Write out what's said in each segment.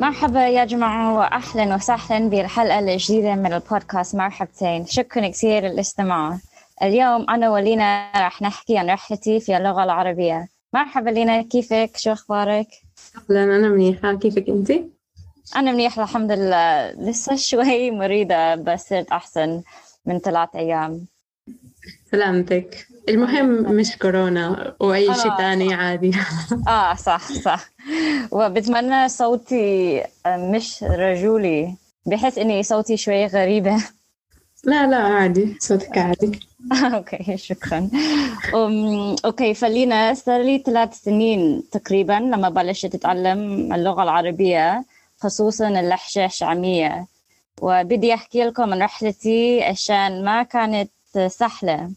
مرحبا يا جماعة وأهلا وسهلا بالحلقة الجديدة من البودكاست مرحبتين. شكرا كثير للاستماع. اليوم أنا ولينا رح نحكي عن رحلتي في اللغة العربية. مرحبا لينا كيفك؟ شو أخبارك؟ أهلا أنا منيحة. كيفك أنت؟ أنا منيحة الحمد لله. لسه شوي مريضة بس صرت أحسن من ثلاث أيام. سلامتك. المهم مش كورونا وأي شيء ثاني عادي. آه صح صح. وبتمنى صوتي مش رجولي بحس إني صوتي شوي غريبة. لا لا عادي. صوتك عادي. okay شكرا. okay فلينا صار لي ثلاث سنين تقريبا لما بلشت أتعلم اللغة العربية خصوصا اللهجة الشامية وبدي أحكي لكم عن رحلتي عشان ما كانت سهلة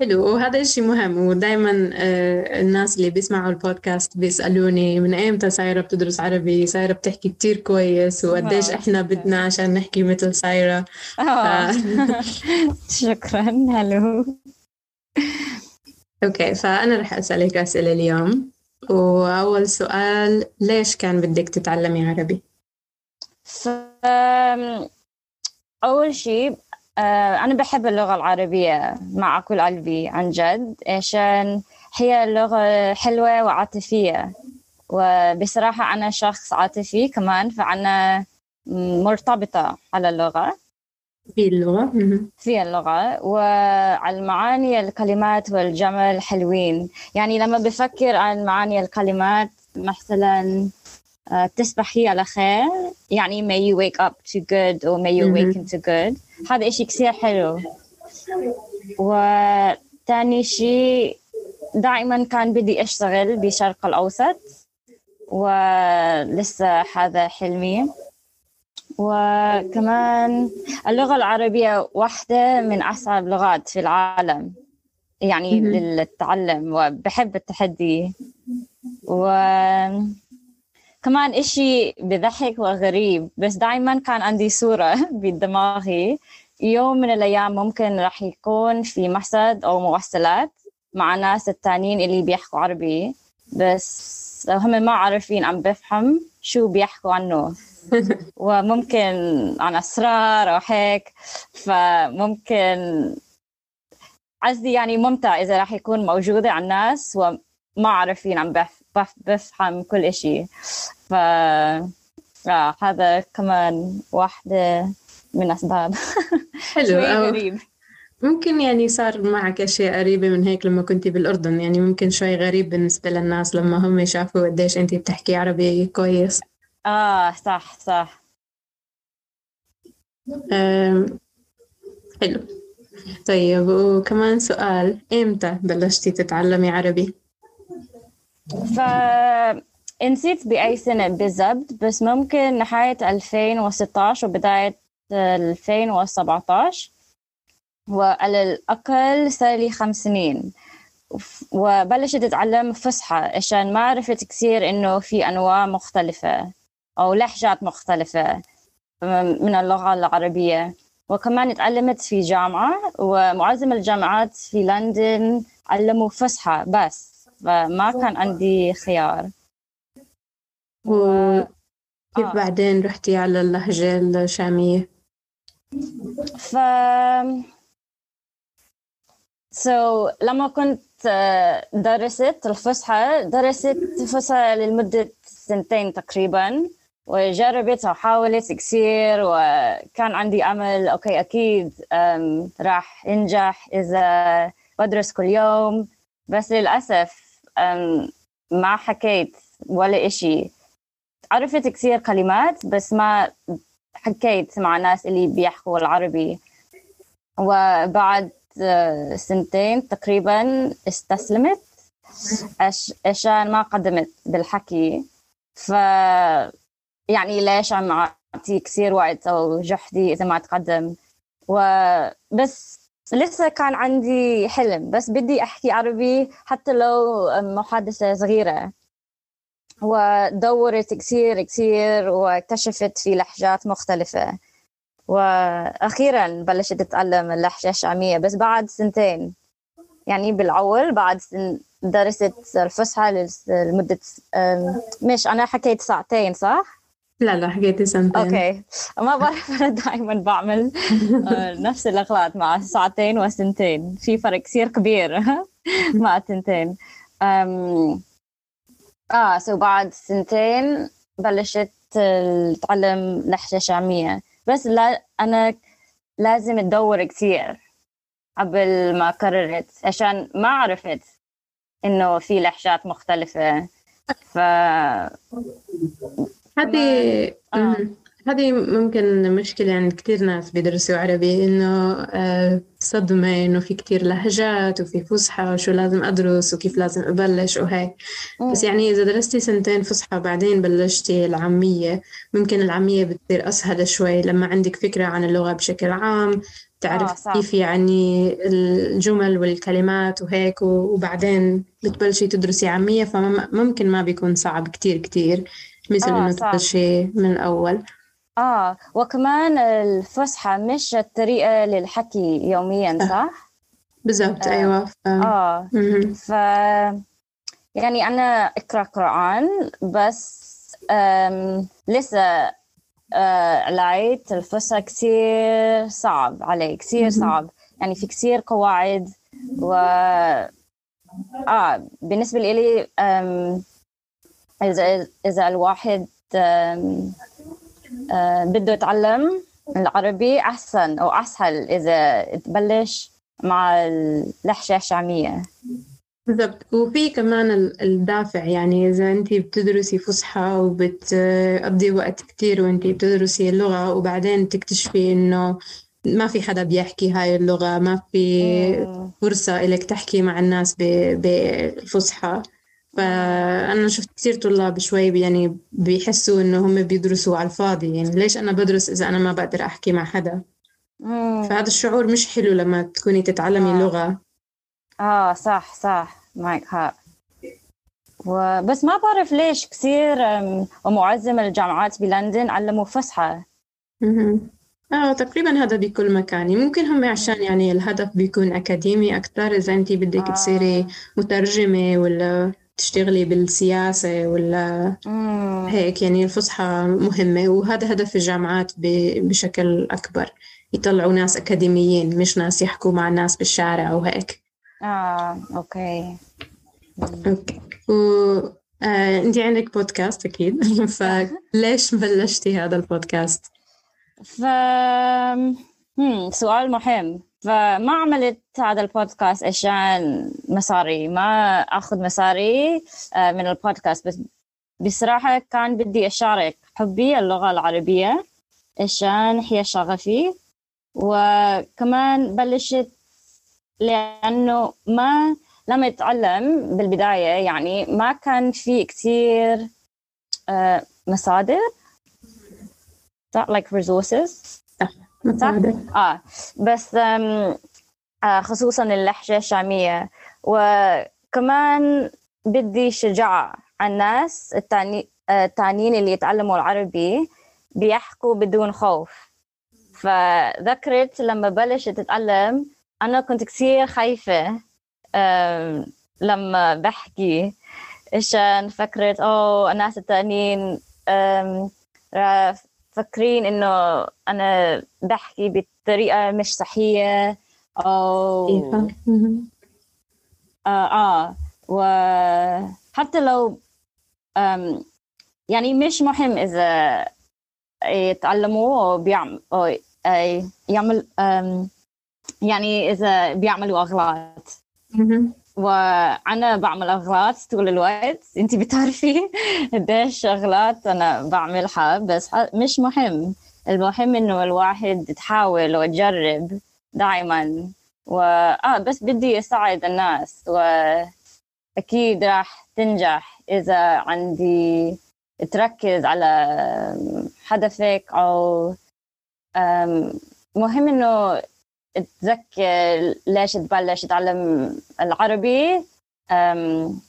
حلو وهذا الشيء مهم ودائما آه، الناس اللي بيسمعوا البودكاست بيسألوني من إيمتى سايرة بتدرس عربي سايرة بتحكي كتير كويس وقديش إحنا بدنا عشان نحكي مثل سايرة آه. شكرا هلو أوكي فأنا رح أسألك أسئلة اليوم وأول سؤال ليش كان بدك تتعلمي عربي؟ ف... أول شيء أنا بحب اللغة العربية مع كل قلبي عن جد عشان هي لغة حلوة وعاطفية. وبصراحة أنا شخص عاطفي كمان فأنا مرتبطة على اللغة. في اللغة؟ في اللغة. وعلى معاني الكلمات والجمل حلوين. يعني لما بفكر عن معاني الكلمات مثلا تصبحي على خير يعني may you wake up to good or may you awaken to good. هذا إشي كثير حلو. وثاني شيء دائما كان بدي أشتغل بالشرق الأوسط ولسه هذا حلمي. وكمان اللغة العربية واحدة من أصعب لغات في العالم يعني للتعلم وبحب التحدي. و كمان إشي بضحك وغريب بس دايما كان عندي صورة بدماغي. يوم من الأيام ممكن رح يكون في مسد أو موصلات مع ناس التانيين اللي بيحكوا عربي بس هم ما عارفين عم بفهم شو بيحكوا عنه. وممكن عن أسرار أو هيك فممكن قصدي يعني ممتع إذا رح يكون موجودة على الناس وما عارفين عم بفهم كل إشي. ف آه هذا كمان واحدة من أسباب. حلو غريب. ممكن يعني صار معك أشياء قريبة من هيك لما كنتي بالأردن يعني ممكن شوي غريب بالنسبة للناس لما هم شافوا قديش أنتي بتحكي عربي كويس. آه صح صح. حلو. طيب وكمان سؤال إمتى بلشتي تتعلمي عربي؟ ف نسيت بأي سنة بالضبط بس ممكن نهاية 2016 وبداية 2017 وعلى الأقل صار لي خمس سنين. وبلشت أتعلم فصحى عشان ما عرفت كثير إنه في أنواع مختلفة أو لهجات مختلفة من اللغة العربية. وكمان تعلمت في جامعة ومعظم الجامعات في لندن علموا فصحى بس. فما كان عندي خيار وكيف آه. بعدين رحتي على اللهجة الشامية؟ ف سو so, لما كنت آه، درست الفصحى درست فصحى لمدة سنتين تقريبا وجربت وحاولت كثير وكان عندي أمل أوكي أكيد راح أنجح إذا بدرس كل يوم بس للأسف ما حكيت ولا إشي. عرفت كثير كلمات بس ما حكيت مع ناس اللي بيحكوا العربي. وبعد آه، سنتين تقريبا استسلمت. عشان ما قدمت بالحكي. ف يعني ليش عم أعطي كثير وقت أو جهدي إذا ما تقدم؟ وبس لسه كان عندي حلم بس بدي أحكي عربي حتى لو محادثة صغيرة. ودورت كثير كثير واكتشفت في لهجات مختلفة. وأخيرا بلشت أتعلم اللهجة الشامية بس بعد سنتين. يعني بالأول بعد درست الفصحى لمدة مش أنا حكيت ساعتين صح؟ لا لا حكيتي سنتين. okay. ما بعرف أنا دائما بعمل آه، نفس الإغلاط مع ساعتين وسنتين. في فرق كثير كبير مع تنتين أم... آه so بعد سنتين بلشت اتعلم لهجة شامية. بس لا أنا لازم أدور كثير قبل ما قررت عشان ما عرفت إنه في لهجات مختلفة. ف هذه آه. هذه ممكن مشكلة عند كثير ناس بيدرسوا عربي إنه آه، صدمة إنه في كثير لهجات وفي فصحى وشو لازم أدرس وكيف لازم أبلش وهيك. بس يعني إذا درستي سنتين فصحى بعدين بلشتي العامية ممكن العامية بتصير أسهل شوي لما عندك فكرة عن اللغة بشكل عام تعرف آه كيف يعني الجمل والكلمات وهيك وبعدين بتبلشي تدرسي عامية فممكن ما بيكون صعب كتير كتير. مثل آه إنه تبلشي من الأول. آه وكمان الفصحى مش الطريقة للحكي يوميا صح؟ بالضبط آه. أيوة ف... آه. ف يعني أنا أقرأ قرآن بس أم... لسه آه لقيت الفصحى كثير صعب علي كثير صعب. يعني في كثير قواعد و آه بالنسبة لي إذا إذا الواحد بده يتعلم العربي أحسن أو أسهل إذا تبلش مع اللهجة الشامية. بالضبط. وفي كمان الدافع يعني إذا أنت بتدرسي فصحى وبتقضي وقت كتير وأنت بتدرسي اللغة وبعدين تكتشفي إنه ما في حدا بيحكي هاي اللغة ما في فرصة إلك تحكي مع الناس بالفصحى. فأنا شفت كثير طلاب شوي يعني بيحسوا إنه هم بيدرسوا على الفاضي. يعني ليش أنا بدرس إذا أنا ما بقدر أحكي مع حدا؟ فهذا الشعور مش حلو لما تكوني تتعلمي آه. لغة. آه صح صح. معك حق. وبس ما بعرف ليش كثير ومعظم الجامعات بلندن علموا فصحى. آه تقريبا هذا بكل مكان. ممكن هم عشان يعني الهدف بيكون أكاديمي أكثر إذا أنت بدك آه. تصيري مترجمة ولا تشتغلي بالسياسة ولا مم. هيك؟ يعني الفصحى مهمة وهذا هدف الجامعات بشكل أكبر يطلعوا ناس أكاديميين مش ناس يحكوا مع الناس بالشارع وهيك آه okay. okay. و... آه، أنت عندك بودكاست أكيد. فليش بلشتي هذا البودكاست؟ ف... سؤال مهم. فما عملت هذا البودكاست عشان مصاري ما أخذ مصاري آه، من البودكاست. بس بصراحة كان بدي أشارك حبي اللغة العربية عشان هي شغفي. وكمان بلشت لأنه ما لما أتعلم بالبداية يعني ما كان في كثير آه، مصادر like resources. صح؟ آه. بس آه خصوصا اللهجة الشامية وكمان بدي شجاعة على الناس التاني التانيين اللي يتعلموا العربي بيحكوا بدون خوف. فذكرت لما بلشت أتعلم أنا كنت كثير خايفة لما بحكي. عشان فكرت أوه الناس التانيين فاكرين إنه أنا بحكي بطريقة مش صحية أو آه, آه. وحتى لو يعني مش مهم إذا يتعلموا أو بيعمل أو يعمل يعني إذا بيعملوا أغلاط. وأنا بعمل اغلاط طول الوقت. أنت بتعرفي قديش اغلاط أنا بعملها بس مش مهم. المهم إنه الواحد تحاول وتجرب دائما و آه بس بدي أساعد الناس. وأكيد راح تنجح إذا عندي تركز على هدفك أو مهم إنه تذكر ليش تبلش تتعلم العربي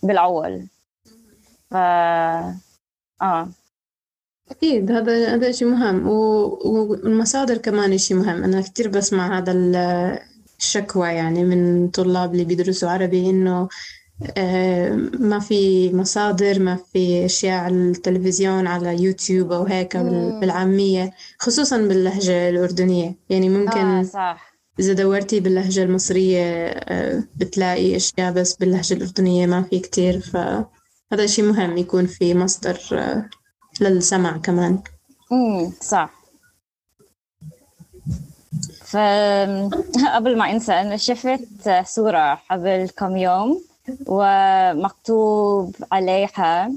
بالأول. ف آه. أكيد هذا هذا شيء مهم. والمصادر كمان شيء مهم. أنا كثير بسمع هذا شكوى يعني من طلاب اللي بيدرسوا عربي إنه ما في مصادر ما في أشياء على التلفزيون على يوتيوب أو هيك بالعامية خصوصا باللهجة الأردنية. يعني ممكن آه صح. إذا دورتي باللهجة المصرية آه، بتلاقي أشياء بس باللهجة الأردنية ما في كتير فهذا شيء مهم يكون في مصدر آه، للسمع كمان. امم صح. فقبل ما أنسى أنا شفت صورة قبل كم يوم ومكتوب عليها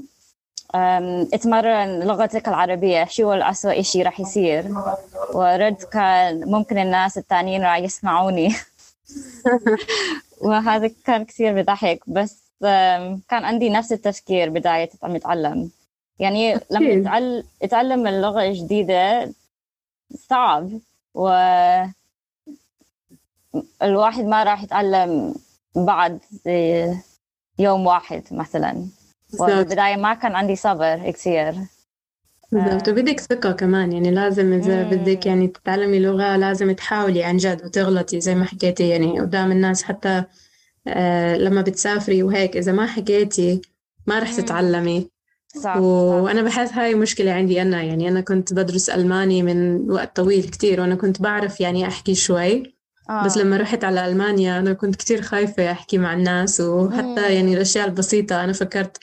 اتمرن لغتك العربية. شو الأسوأ إشي رح يصير؟ ورد كان ممكن الناس التانيين راح يسمعوني. وهذا كان كثير بضحك. بس كان عندي نفس التفكير بداية عم أتعلم يعني لما أتعلم اللغة الجديدة صعب. و الواحد ما راح يتعلم بعد يوم واحد مثلا. والبداية ما كان عندي صبر كثير بالضبط. وبدك ثقة كمان. يعني لازم إذا بدك يعني تتعلمي لغة لازم تحاولي عن جد وتغلطي زي ما حكيتي. يعني قدام الناس حتى آه لما بتسافري وهيك إذا ما حكيتي ما رح تتعلمي. صح. وأنا بحس هاي مشكلة عندي أنا. يعني أنا كنت بدرس ألماني من وقت طويل كتير وأنا كنت بعرف يعني أحكي شوي. آه. بس لما رحت على ألمانيا أنا كنت كتير خايفة أحكي مع الناس وحتى مم. يعني الأشياء البسيطة أنا فكرت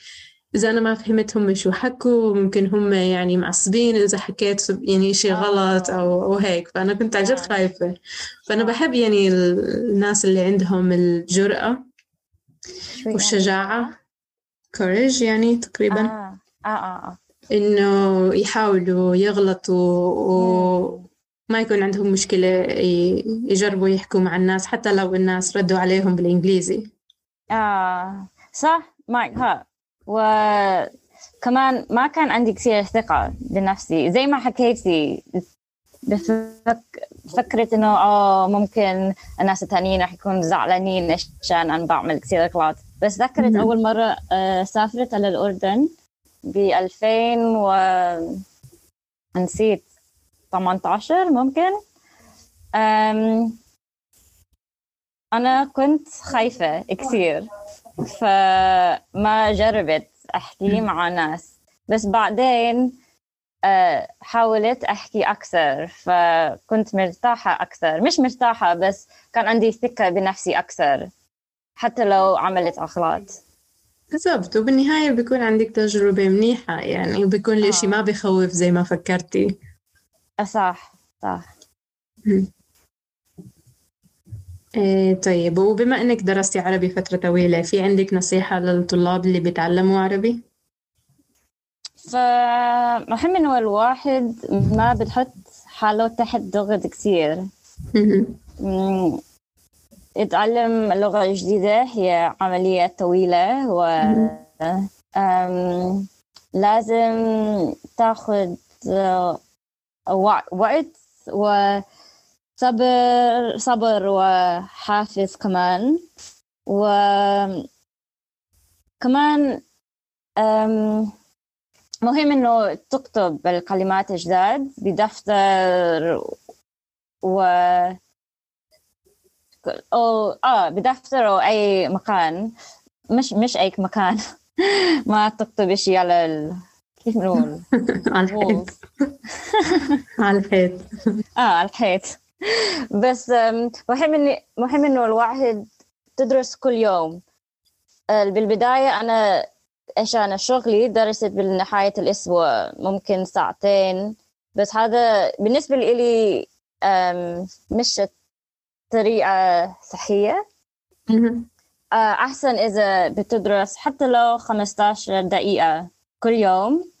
إذا أنا ما فهمت هم شو حكوا ممكن هم يعني معصبين إذا حكيت يعني شيء غلط أو, أو هيك فأنا كنت عن جد آه. خايفة فأنا بحب يعني الناس اللي عندهم الجرأة والشجاعة كوريج يعني تقريبا آه. آه آه آه. إنه يحاولوا يغلطوا و... ما يكون عندهم مشكلة يجربوا يحكوا مع الناس حتى لو الناس ردوا عليهم بالإنجليزي. آه صح معك ها. وكمان ما كان عندي كثير ثقة بنفسي زي ما حكيتي بفك... فكرة إنه آه ممكن الناس التانيين رح يكونوا زعلانين عشان أنا بعمل كثير أغلاط بس ذكرت أول مرة آه سافرت على الأردن ب 2000 و نسيت. 18 ممكن. أم أنا كنت خايفة كثير فما جربت أحكي مع ناس. بس بعدين أه، حاولت أحكي أكثر فكنت مرتاحة أكثر. مش مرتاحة بس كان عندي ثقة بنفسي أكثر حتى لو عملت أغلاط. بالضبط. وبالنهاية بيكون عندك تجربة منيحة يعني وبيكون الإشي ما آه. بخوف زي ما فكرتي. صح صح. إيه طيب وبما إنك درستي عربي فترة طويلة في عندك نصيحة للطلاب اللي بيتعلموا عربي؟ فمهم إنه الواحد ما بتحط حاله تحت ضغط كثير يتعلم اللغة الجديدة هي عملية طويلة و لازم تاخذ وقت وصبر صبر وحافز كمان و كمان مهم إنه تكتب الكلمات الجداد بدفتر و أو آه بدفتر أو أي مكان مش مش أي مكان ما تكتب شيء على. كيف نقول؟ على الحيط. على الحيط. آه على الحيط. بس مهم إني مهم إنه الواحد تدرس كل يوم. آه، بالبداية أنا عشان شغلي درست بنهاية الأسبوع ممكن ساعتين. بس هذا بالنسبة لي مش طريقة صحية. آه، أحسن إذا بتدرس حتى لو 15 دقيقة. كل يوم.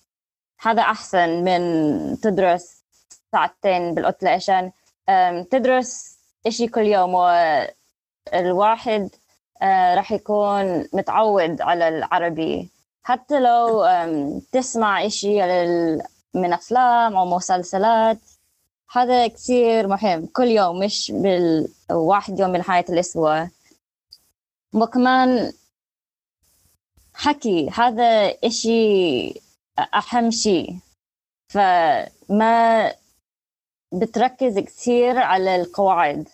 هذا أحسن من تدرس ساعتين بالعطلة عشان تدرس إشي كل يوم والواحد راح يكون متعود على العربي. حتى لو تسمع إشي من أفلام أو مسلسلات هذا كثير مهم. كل يوم مش بالواحد يوم من حياة الأسبوع. وكمان حكي هذا إشي أهم شيء. فما بتركز كثير على القواعد.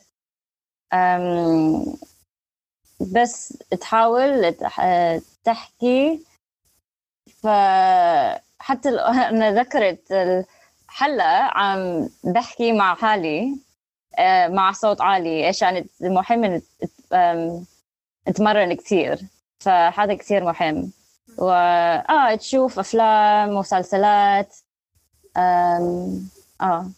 بس تحاول تح- تحكي. فحتى أنا ذكرت الحلقة عم بحكي مع حالي آه، مع صوت عالي يعني مهم اتمرن كثير. فهذا كثير مهم. و آه تشوف أفلام مسلسلات أم... آه.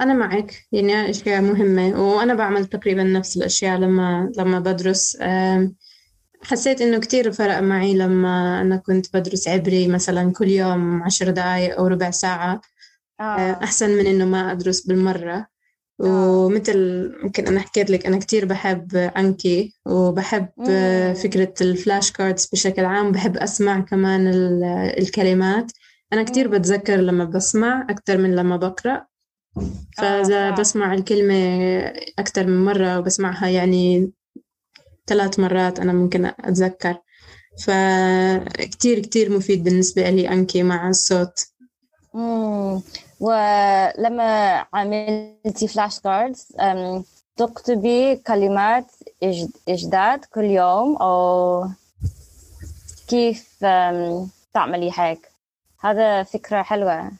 أنا معك. يعني أشياء مهمة. وأنا بعمل تقريبا نفس الأشياء لما لما بدرس. حسيت إنه كتير فرق معي لما أنا كنت بدرس عبري مثلا كل يوم عشر دقايق أو ربع ساعة. أه، آه أحسن من إنه ما أدرس بالمرة. ومثل يمكن أنا حكيت لك أنا كتير بحب Anki وبحب مم. فكرة ال flash cards بشكل عام بحب أسمع كمان ال- الكلمات أنا كتير. بتذكر لما بسمع أكتر من لما بقرأ فإذا صح. بسمع الكلمة أكتر من مرة وبسمعها يعني ثلاث مرات أنا ممكن أتذكر فكتير كتير مفيد بالنسبة لي Anki مع الصوت. ولما عملتي flash cards تكتبي كلمات جداد كل يوم أو كيف تعملي هيك. هذا فكرة حلوة.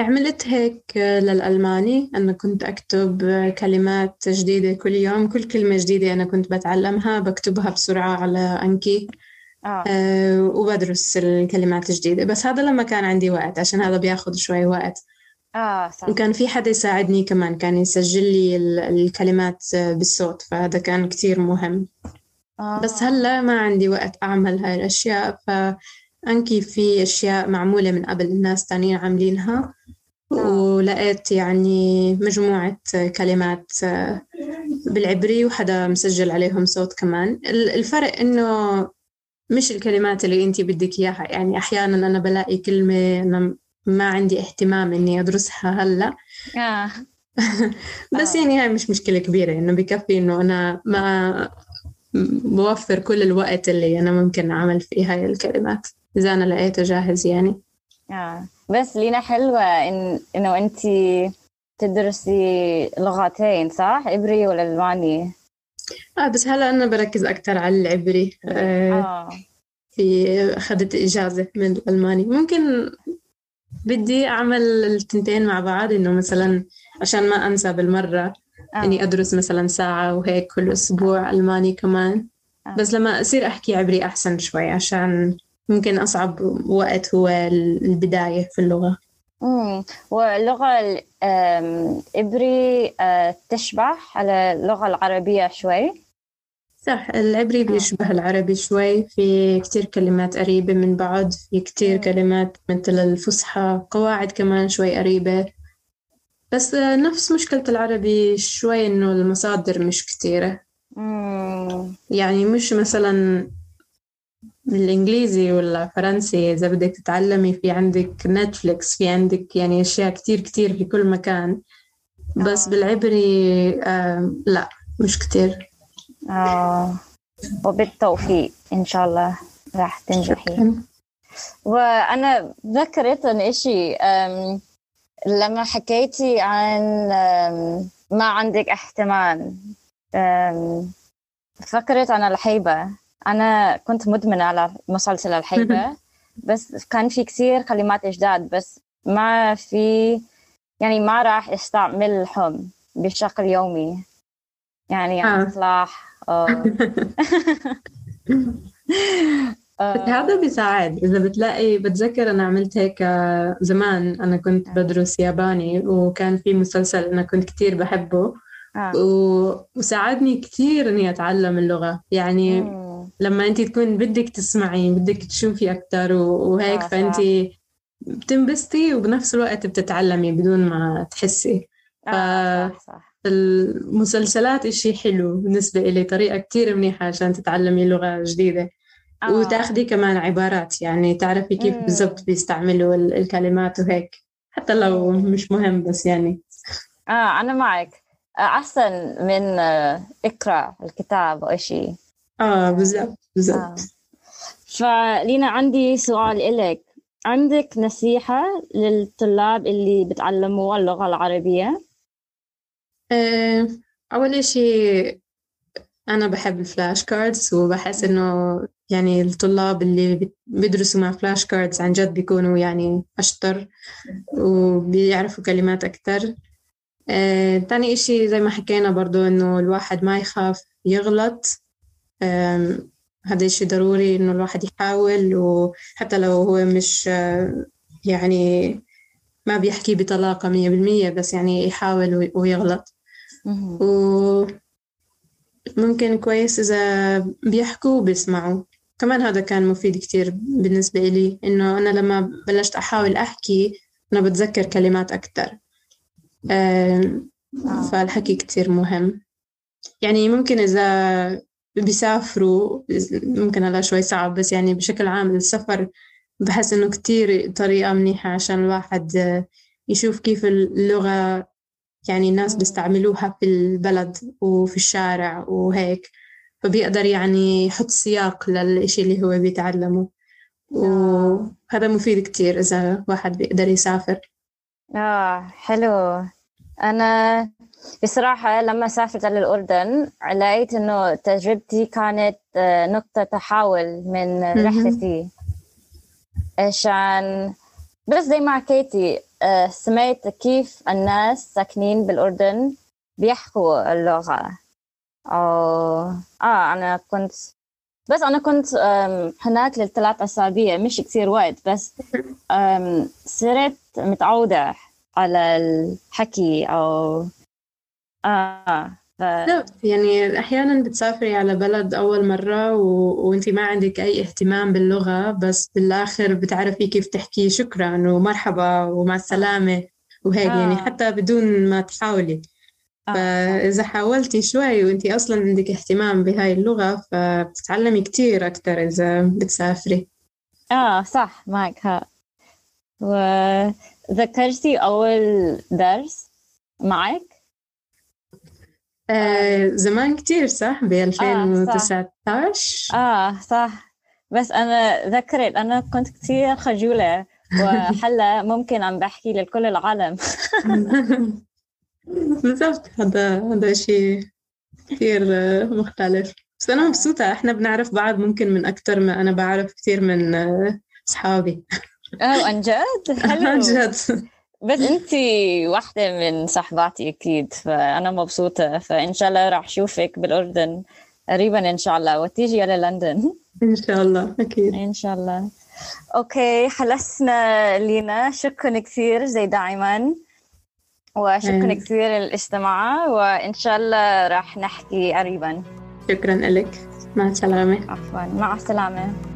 عملت هيك للألماني. أنا كنت أكتب كلمات جديدة كل يوم. كل كلمة جديدة أنا كنت بتعلمها بكتبها بسرعة على Anki آه. أه وبدرس الكلمات الجديدة. بس هذا لما كان عندي وقت عشان هذا بياخد شوي وقت. آه صح. وكان في حدا يساعدني كمان كان يسجل لي ال- الكلمات بالصوت فهذا كان كتير مهم. آه. بس هلا ما عندي وقت أعمل هاي الأشياء فأنكي في أشياء معمولة من قبل الناس تانيين عاملينها. ولقيت يعني مجموعة كلمات بالعبري وحدا مسجل عليهم صوت كمان. ال- الفرق إنه مش الكلمات اللي أنتي بدك إياها. يعني أحيانا أنا بلاقي كلمة أنا ما عندي اهتمام إني أدرسها هلأ آه. بس آه. يعني هاي مش مشكلة كبيرة إنه بكفي إنه أنا ما بوفر كل الوقت اللي أنا ممكن أعمل فيه هاي الكلمات إذا أنا لقيته جاهز يعني آه. بس لينا حلوة إن إنه أنت تدرسي لغتين صح؟ عبري ولا ألماني؟ آه بس هلأ أنا بركز أكتر على العبري آه آه. في أخذت إجازة من الألماني ممكن بدي أعمل التنتين مع بعض إنه مثلا عشان ما أنسى بالمرة آه. إني أدرس مثلا ساعة وهيك كل أسبوع ألماني كمان آه. بس لما أصير أحكي عبري أحسن شوي عشان ممكن أصعب وقت هو البداية في اللغة مم. واللغة العبري آه، تشبه على اللغة العربية شوي صح العبري بيشبه العربي شوي في كتير كلمات قريبة من بعض في كتير مم. كلمات مثل الفصحى قواعد كمان شوي قريبة بس نفس مشكلة العربي شوي إنه المصادر مش كتيرة مم. يعني مش مثلا الإنجليزي ولا فرنسي إذا بدك تتعلمي في عندك نتفليكس في عندك يعني أشياء كتير كتير في كل مكان بس آه. بالعبري آه لا مش كتير آه. وبالتوفيق إن شاء الله راح تنجحي. وأنا ذكرت إشي أم، لما حكيتي عن ما عندك احتمال فكرت عن الحيبة أنا كنت مدمنة على مسلسل الحيبة بس كان في كثير كلمات جداد بس ما في يعني ما راح أستعملهم بشكل يومي يعني آه. بس هذا بيساعد. إذا بتلاقي بتذكر أنا عملت هيك آه، زمان أنا كنت بدرس ياباني وكان في مسلسل أنا كنت كتير بحبه. آه. وساعدني كتير إني أتعلم اللغة. يعني مم. لما أنت تكون بدك تسمعي بدك تشوفي و... وهيك آه، صح. بتنبسطي وبنفس الوقت بتتعلمي بدون ما تحسي. آه صح صح. المسلسلات إشي حلو بالنسبة إلي طريقة كتير منيحة عشان تتعلمي لغة جديدة آه. وتاخدي كمان عبارات يعني تعرفي كيف. بالضبط بيستعملوا ال- الكلمات وهيك حتى لو. مش مهم بس يعني آه أنا معك آه، أحسن من آه، اقرأ الكتاب أو شيء آه بالضبط آه. بالضبط فلينا عندي سؤال إلك عندك نصيحة للطلاب اللي بتعلموا اللغة العربية؟ آه، أول شيء أنا بحب ال flash cards وبحس إنه يعني الطلاب اللي بيدرسوا مع flash cards عن جد بيكونوا يعني أشطر وبيعرفوا كلمات أكتر. آه، تاني إشي زي ما حكينا برضو إنه الواحد ما يخاف يغلط. هذا إشي ضروري إنه الواحد يحاول وحتى لو هو مش آه، يعني ما بيحكي بطلاقة مية بالمية بس يعني يحاول ويغلط. وممكن كويس إذا بيحكوا وبيسمعوا. كمان هذا كان مفيد كتير بالنسبة إلي إنه أنا لما بلشت أحاول أحكي أنا بتذكر كلمات أكتر. آه. فالحكي كتير مهم. يعني ممكن إذا بيسافروا ممكن هلا شوي صعب بس يعني بشكل عام السفر بحس إنه كتير طريقة منيحة عشان الواحد يشوف كيف اللغة يعني الناس بيستعملوها في البلد وفي الشارع وهيك فبيقدر يعني يحط سياق للإشي اللي هو بيتعلمه. وهذا مفيد كتير إذا واحد بيقدر يسافر. آه حلو. أنا بصراحة لما سافرت للأردن لقيت إنه تجربتي كانت آه، نقطة تحول من رحلتي. عشان بس زي ما حكيتي سمعت كيف الناس ساكنين بالأردن بيحكوا اللغة. أو آه أنا كنت بس أنا كنت هناك للثلاث أسابيع مش كثير وقت بس صرت متعودة على الحكي أو آه. ف... يعني أحيانا بتسافري على بلد أول مرة و... وأنت ما عندك أي اهتمام باللغة بس بالآخر بتعرفي كيف تحكي شكرا ومرحبا ومع السلامة وهيك يعني آه. يعني حتى بدون ما تحاولي آه. فإذا حاولتي شوي وأنت أصلا عندك اهتمام بهاي اللغة فبتتعلمي كتير أكتر إذا بتسافري آه صح معك ها وذكرتي أول درس معك آه زمان كتير صح؟ ب 2019 آه صح. آه صح. بس أنا ذكرت أنا كنت كتير خجولة وهلا ممكن عم بحكي لكل العالم. بالضبط هذا هذا شيء كثير مختلف. بس أنا مبسوطة إحنا بنعرف بعض ممكن من أكثر ما أنا بعرف كثير من أصحابي آه عن جد؟ حلو. عن جد. بس انت واحدة من صحباتي أكيد فأنا مبسوطة فإن شاء الله راح أشوفك بالأردن قريبا إن شاء الله وتيجي على لندن. إن شاء الله أكيد. إن شاء الله. أوكي خلصنا لينا. شكرا كثير زي دائما وشكرا أيه. كثير للاستماع وإن شاء الله راح نحكي قريبا. شكرا لك. مع السلامة. عفوا. مع السلامة.